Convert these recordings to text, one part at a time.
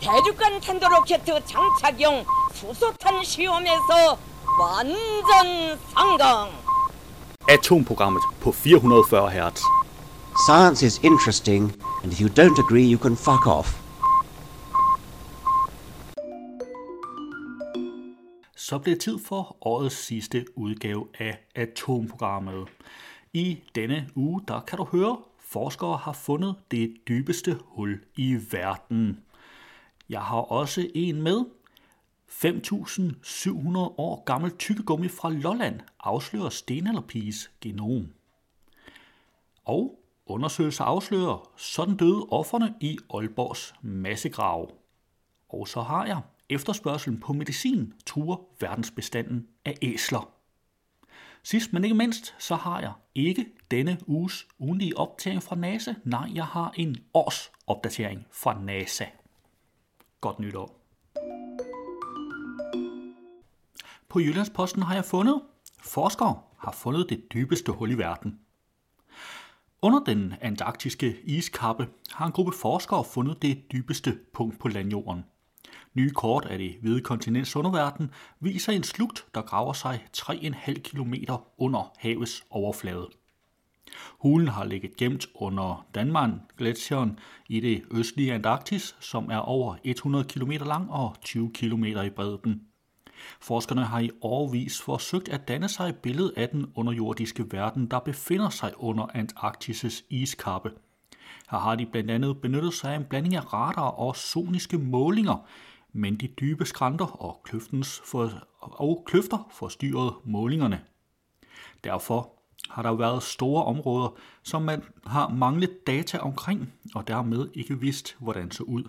대륙간 탄도로켓 장착용 수소탄 시험에서 완전 성공. Atomprogrammet på 440 Hz. Science is interesting, and if you don't agree, you can fuck off. Så bliver det tid for årets sidste udgave af Atomprogrammet. I denne uge, der kan du høre, forskere har fundet det dybeste hul i verden. Jeg har også en med. 5.700 år gammel tykkegummi fra Lolland afslører stenalderpiges genom. Og undersøgelser afslører, sådan døde offerne i Aalborgs massegrav. Og så har jeg efterspørgselen på medicin truer verdensbestanden af æsler. Sidst men ikke mindst, så har jeg ikke denne uges ugenlige opdatering fra NASA. Nej, jeg har en års opdatering fra NASA. Godt nytår. På Jyllandsposten har jeg fundet, forskere har fundet det dybeste hul i verden. Under den antarktiske iskappe har en gruppe forskere fundet det dybeste punkt på landjorden. Nye kort af det hvide kontinents underverden viser en slugt, der graver sig 3,5 km under havets overflade. Hulen har ligget gemt under Danmark gletsjeren i det østlige Antarktis, som er over 100 km lang og 20 km i bredden. Forskerne har i årvis forsøgt at danne sig et billede af den underjordiske verden, der befinder sig under Antarktis' iskappe. Her har de blandt andet benyttet sig af en blanding af radar og soniske målinger, men de dybe skrænter og, kløftens for, og kløfter forstyrrede målingerne. Derfor har der været store områder, som man har manglet data omkring, og dermed ikke vidst, hvordan så ud.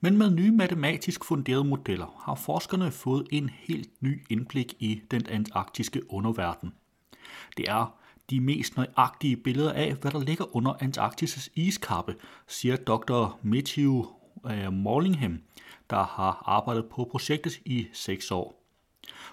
Men med nye matematisk funderede modeller har forskerne fået en helt ny indblik i den antarktiske underverden. Det er de mest nøjagtige billeder af, hvad der ligger under Antarktis' iskappe, siger dr. Matthew øh, Morlingham, der har arbejdet på projektet i seks år.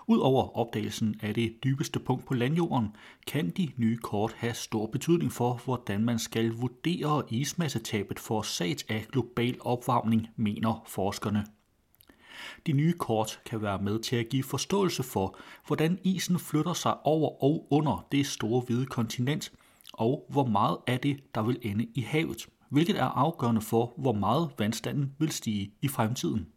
Udover opdagelsen af det dybeste punkt på landjorden, kan de nye kort have stor betydning for, hvordan man skal vurdere ismassetabet forårsaget af global opvarmning, mener forskerne. De nye kort kan være med til at give forståelse for, hvordan isen flytter sig over og under det store hvide kontinent, og hvor meget af det, der vil ende i havet, hvilket er afgørende for, hvor meget vandstanden vil stige i fremtiden.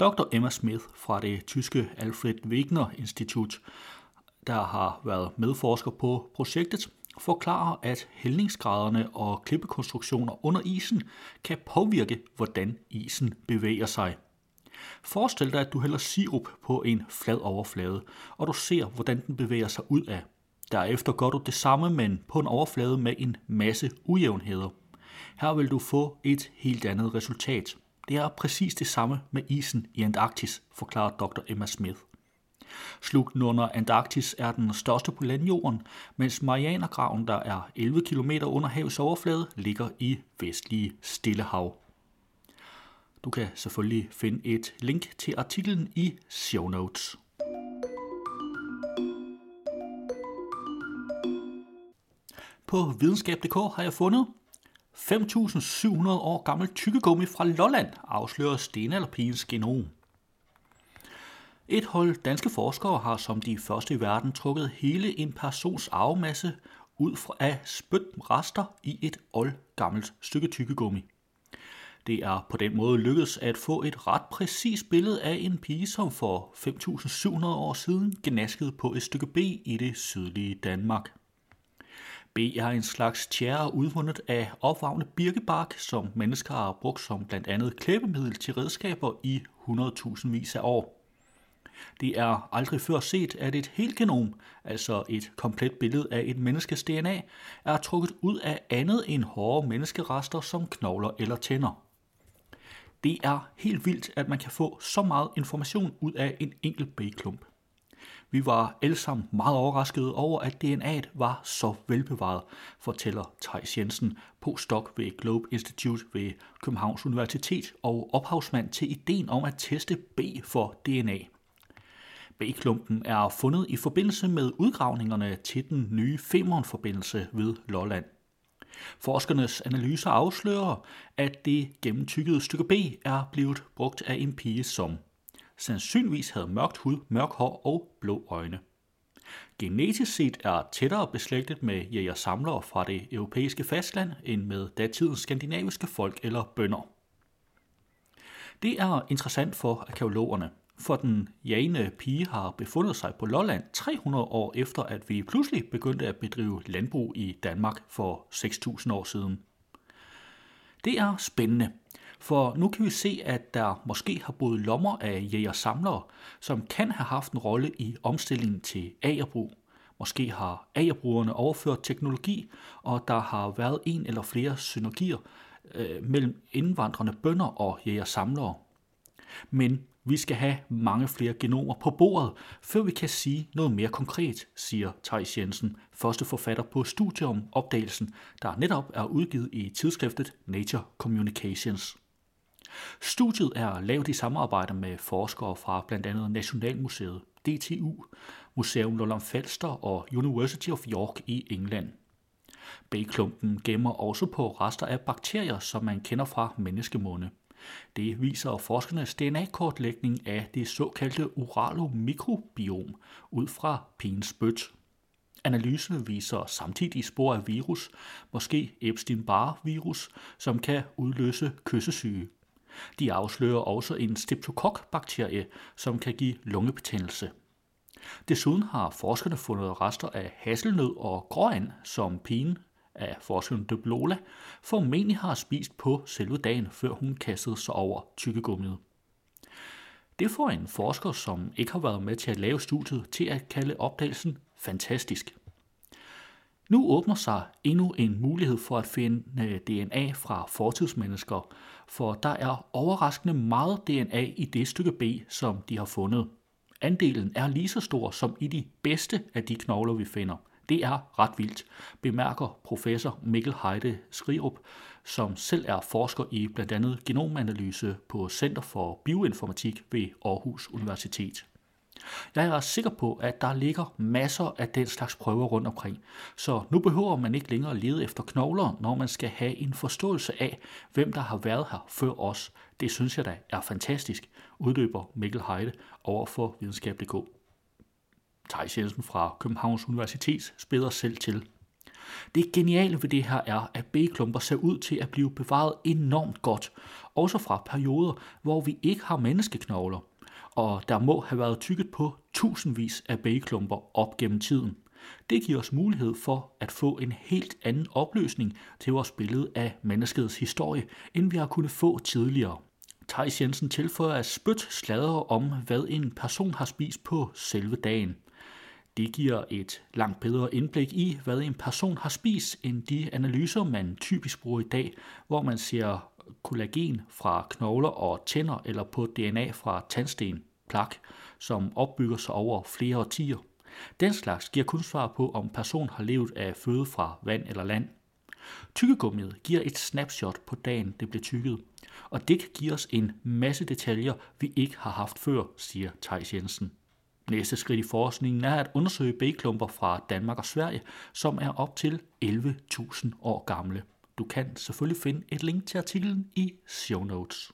Dr. Emma Smith fra det tyske Alfred Wegener Institut, der har været medforsker på projektet, forklarer, at hældningsgraderne og klippekonstruktioner under isen kan påvirke, hvordan isen bevæger sig. Forestil dig, at du hælder sirup på en flad overflade, og du ser, hvordan den bevæger sig ud af. Derefter gør du det samme, men på en overflade med en masse ujævnheder. Her vil du få et helt andet resultat. Det er præcis det samme med isen i Antarktis, forklarer dr. Emma Smith. Slugten under Antarktis er den største på landjorden, mens Marianergraven, der er 11 km under havets overflade, ligger i vestlige Stillehav. Du kan selvfølgelig finde et link til artiklen i show notes. På videnskab.dk har jeg fundet 5.700 år gammel tykkegummi fra Lolland afslører stenalderpigens genom. Et hold danske forskere har som de første i verden trukket hele en persons arvemasse ud af spytrester i et old gammelt stykke tykkegummi. Det er på den måde lykkedes at få et ret præcist billede af en pige, som for 5.700 år siden gnaskede på et stykke B i det sydlige Danmark. B er en slags tjære udvundet af opvarmet birkebark, som mennesker har brugt som blandt andet klæbemiddel til redskaber i 100.000 vis af år. Det er aldrig før set, at et helt genom, altså et komplet billede af et menneskes DNA, er trukket ud af andet end hårde menneskerester som knogler eller tænder. Det er helt vildt, at man kan få så meget information ud af en enkelt B-klump. Vi var alle sammen meget overraskede over, at DNA'et var så velbevaret, fortæller Thijs Jensen, postdoc ved Globe Institute ved Københavns Universitet og ophavsmand til ideen om at teste B for DNA. B-klumpen er fundet i forbindelse med udgravningerne til den nye Femern-forbindelse ved Lolland. Forskernes analyser afslører, at det gennemtykkede stykke B er blevet brugt af en pige, som sandsynligvis havde mørkt hud, mørk hår og blå øjne. Genetisk set er tættere beslægtet med jæger-samlere fra det europæiske fastland end med datidens skandinaviske folk eller bønder. Det er interessant for arkeologerne, for den jagende pige har befundet sig på Lolland 300 år efter, at vi pludselig begyndte at bedrive landbrug i Danmark for 6.000 år siden. Det er spændende, for nu kan vi se, at der måske har boet lommer af jæger-samlere, som kan have haft en rolle i omstillingen til agerbrug. Måske har agerbrugerne overført teknologi, og der har været en eller flere synergier øh, mellem indvandrende bønder og jæger-samlere. Men vi skal have mange flere genomer på bordet, før vi kan sige noget mere konkret, siger Thijs Jensen, første forfatter på studiet om opdagelsen, der netop er udgivet i tidsskriftet Nature Communications. Studiet er lavet i samarbejde med forskere fra blandt andet Nationalmuseet, DTU, Museum Lolland Falster og University of York i England. Bæklumpen gemmer også på rester af bakterier, som man kender fra menneskemunde. Det viser forskernes DNA-kortlægning af det såkaldte uralomikrobiom ud fra pinspyt. Analysen viser samtidig spor af virus, måske Epstein-Barr-virus, som kan udløse kyssesyge. De afslører også en streptokok-bakterie, som kan give lungebetændelse. Desuden har forskerne fundet rester af hasselnød og gråand, som pigen af forskeren Dublola formentlig har spist på selve dagen, før hun kastede sig over tykkegummiet. Det får en forsker, som ikke har været med til at lave studiet, til at kalde opdagelsen fantastisk. Nu åbner sig endnu en mulighed for at finde øh, DNA fra fortidsmennesker, for der er overraskende meget DNA i det stykke B, som de har fundet. Andelen er lige så stor som i de bedste af de knogler, vi finder. Det er ret vildt, bemærker professor Mikkel Heide Skrirup, som selv er forsker i blandt andet genomanalyse på Center for Bioinformatik ved Aarhus Universitet. Jeg er sikker på, at der ligger masser af den slags prøver rundt omkring, så nu behøver man ikke længere lede efter knogler, når man skal have en forståelse af, hvem der har været her før os. Det synes jeg da er fantastisk, udløber Mikkel Heide over for videnskab.dk. Thijs Jensen fra Københavns Universitet spiller selv til. Det geniale ved det her er, at B-klumper ser ud til at blive bevaret enormt godt, også fra perioder, hvor vi ikke har menneskeknogler og der må have været tykket på tusindvis af bageklumper op gennem tiden. Det giver os mulighed for at få en helt anden opløsning til vores billede af menneskets historie, end vi har kunnet få tidligere. Thijs Jensen tilføjer, at spyt sladder om, hvad en person har spist på selve dagen. Det giver et langt bedre indblik i, hvad en person har spist, end de analyser, man typisk bruger i dag, hvor man ser kollagen fra knogler og tænder eller på DNA fra tandsten, plak, som opbygger sig over flere årtier. Den slags giver kun svar på, om personen har levet af føde fra vand eller land. Tykkegummiet giver et snapshot på dagen, det blev tykket, og det kan give os en masse detaljer, vi ikke har haft før, siger Thijs Jensen. Næste skridt i forskningen er at undersøge bækklumper fra Danmark og Sverige, som er op til 11.000 år gamle. Du kan selvfølgelig finde et link til artiklen i show notes.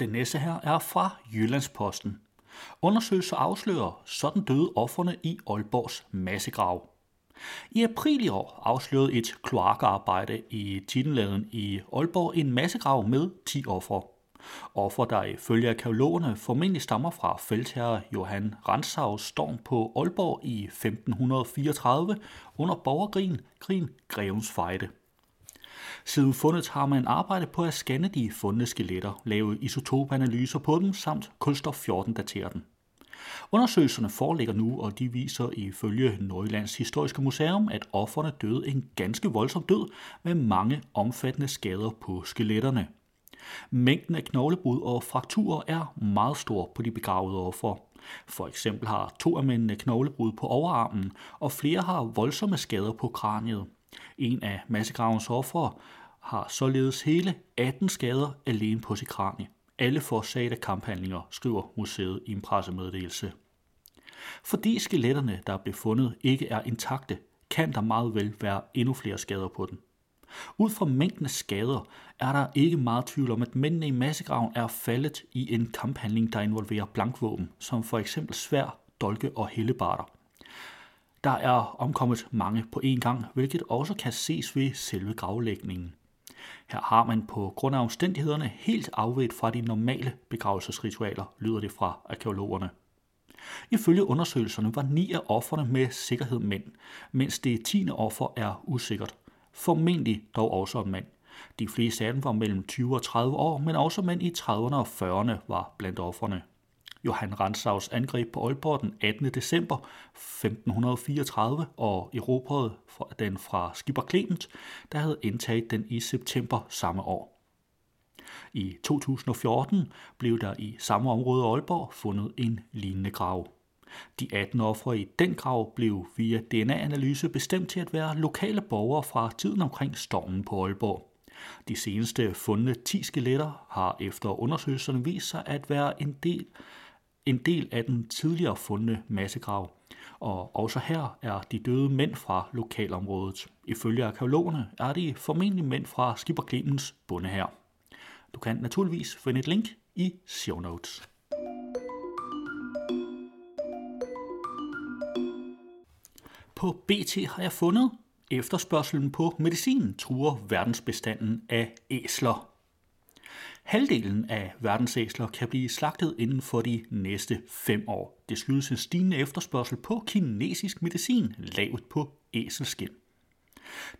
Den næste her er fra Jyllandsposten. Undersøgelser afslører, sådan døde offerne i Aalborgs massegrav. I april i år afslørede et kloakarbejde i Tittenladen i Aalborg en massegrav med 10 ofre. Offer, der ifølge arkeologerne formentlig stammer fra feltherre Johan Ransaus storm på Aalborg i 1534 under borgerkrigen, krigen Grevens Fejde. Siden fundet har man arbejdet på at scanne de fundne skeletter, lave isotopanalyser på dem samt kulstof 14 datere dem. Undersøgelserne foreligger nu, og de viser ifølge Nordjyllands Historiske Museum, at offerne døde en ganske voldsom død med mange omfattende skader på skeletterne. Mængden af knoglebrud og frakturer er meget stor på de begravede offer. For eksempel har to af mændene knoglebrud på overarmen, og flere har voldsomme skader på kraniet. En af massegravens ofre har således hele 18 skader alene på sit kranie. Alle forårsaget af kamphandlinger, skriver museet i en pressemeddelelse. Fordi skeletterne, der blev befundet, ikke er intakte, kan der meget vel være endnu flere skader på den. Ud fra mængden af skader er der ikke meget tvivl om, at mændene i massegraven er faldet i en kamphandling, der involverer blankvåben, som for eksempel svær, dolke og hellebarter. Der er omkommet mange på én gang, hvilket også kan ses ved selve gravlægningen. Her har man på grund af omstændighederne helt afvedt fra de normale begravelsesritualer, lyder det fra arkeologerne. Ifølge undersøgelserne var ni af offerne med sikkerhed mænd, mens det tiende offer er usikkert. Formentlig dog også om mand. De fleste af dem var mellem 20 og 30 år, men også mænd i 30'erne og 40'erne var blandt offerne. Johan Rantzaus angreb på Aalborg den 18. december 1534 og erobrede den fra Skipper Clement, der havde indtaget den i september samme år. I 2014 blev der i samme område Aalborg fundet en lignende grav. De 18 ofre i den grav blev via DNA-analyse bestemt til at være lokale borgere fra tiden omkring stormen på Aalborg. De seneste fundne 10 skeletter har efter undersøgelserne vist sig at være en del en del af den tidligere fundne massegrav, og også her er de døde mænd fra lokalområdet. Ifølge arkeologerne er de formentlig mænd fra Skipper Clemens bunde her. Du kan naturligvis finde et link i show notes. På BT har jeg fundet efterspørgselen på medicin truer verdensbestanden af æsler. Halvdelen af verdensæsler kan blive slagtet inden for de næste fem år. Det skyldes en stigende efterspørgsel på kinesisk medicin, lavet på æselskind.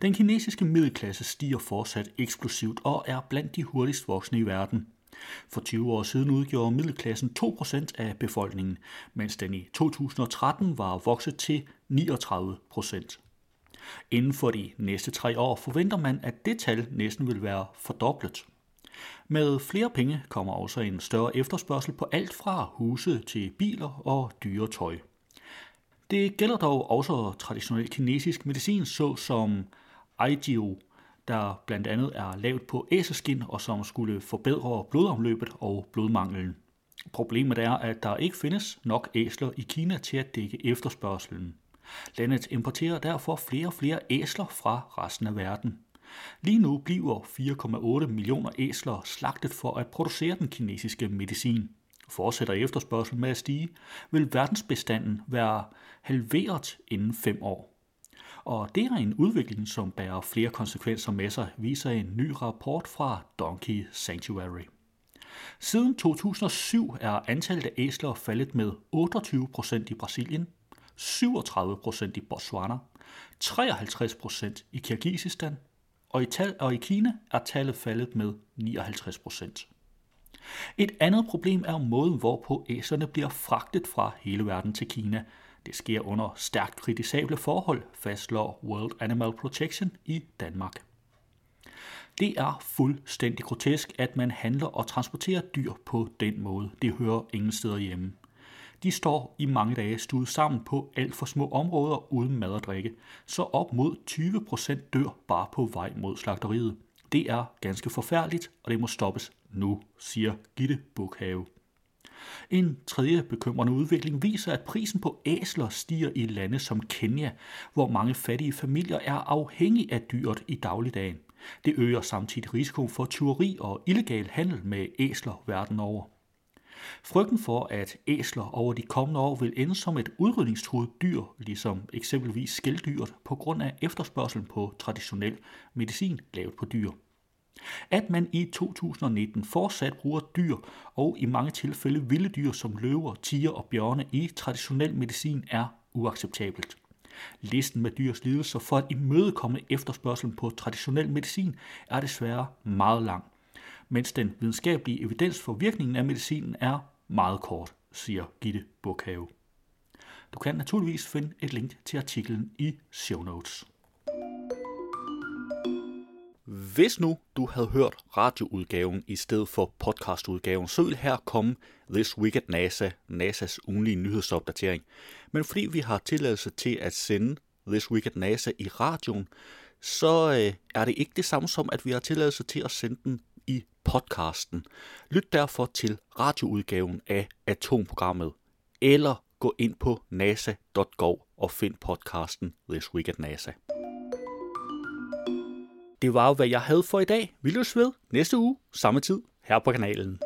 Den kinesiske middelklasse stiger fortsat eksplosivt og er blandt de hurtigst voksne i verden. For 20 år siden udgjorde middelklassen 2% af befolkningen, mens den i 2013 var vokset til 39%. Inden for de næste tre år forventer man, at det tal næsten vil være fordoblet. Med flere penge kommer også en større efterspørgsel på alt fra huse til biler og dyre tøj. Det gælder dog også traditionel kinesisk medicin, såsom Aijio, der blandt andet er lavet på æseskin og som skulle forbedre blodomløbet og blodmanglen. Problemet er, at der ikke findes nok æsler i Kina til at dække efterspørgselen. Landet importerer derfor flere og flere æsler fra resten af verden. Lige nu bliver 4,8 millioner æsler slagtet for at producere den kinesiske medicin. Fortsætter efterspørgselen med at stige, vil verdensbestanden være halveret inden fem år. Og det er en udvikling, som bærer flere konsekvenser med sig, viser en ny rapport fra Donkey Sanctuary. Siden 2007 er antallet af æsler faldet med 28% i Brasilien, 37% i Botswana, 53% i Kirgisistan og i, tal, og i Kina er tallet faldet med 59%. Et andet problem er måden, hvorpå æserne bliver fragtet fra hele verden til Kina. Det sker under stærkt kritisable forhold, fastslår World Animal Protection i Danmark. Det er fuldstændig grotesk, at man handler og transporterer dyr på den måde. Det hører ingen steder hjemme. De står i mange dage stuet sammen på alt for små områder uden mad og drikke, så op mod 20% dør bare på vej mod slagteriet. Det er ganske forfærdeligt, og det må stoppes nu, siger Gitte Bukhave. En tredje bekymrende udvikling viser, at prisen på æsler stiger i lande som Kenya, hvor mange fattige familier er afhængige af dyret i dagligdagen. Det øger samtidig risikoen for tyveri og illegal handel med æsler verden over. Frygten for, at æsler over de kommende år vil ende som et udrydningstruet dyr, ligesom eksempelvis skældyret, på grund af efterspørgselen på traditionel medicin lavet på dyr. At man i 2019 fortsat bruger dyr og i mange tilfælde vilde dyr som løver, tiger og bjørne i traditionel medicin er uacceptabelt. Listen med dyrs lidelser for at imødekomme efterspørgselen på traditionel medicin er desværre meget lang – mens den videnskabelige evidens for virkningen af medicinen er meget kort, siger Gitte Burkhave. Du kan naturligvis finde et link til artiklen i show notes. Hvis nu du havde hørt radioudgaven i stedet for podcastudgaven, så ville her komme This Week at NASA, NASA's ugenlige nyhedsopdatering. Men fordi vi har tilladelse til at sende This Week at NASA i radioen, så øh, er det ikke det samme som, at vi har tilladelse til at sende den i podcasten. Lyt derfor til radioudgaven af Atomprogrammet, eller gå ind på nasa.gov og find podcasten This Week at NASA. Det var jo, hvad jeg havde for i dag. Vi løs ved næste uge, samme tid, her på kanalen.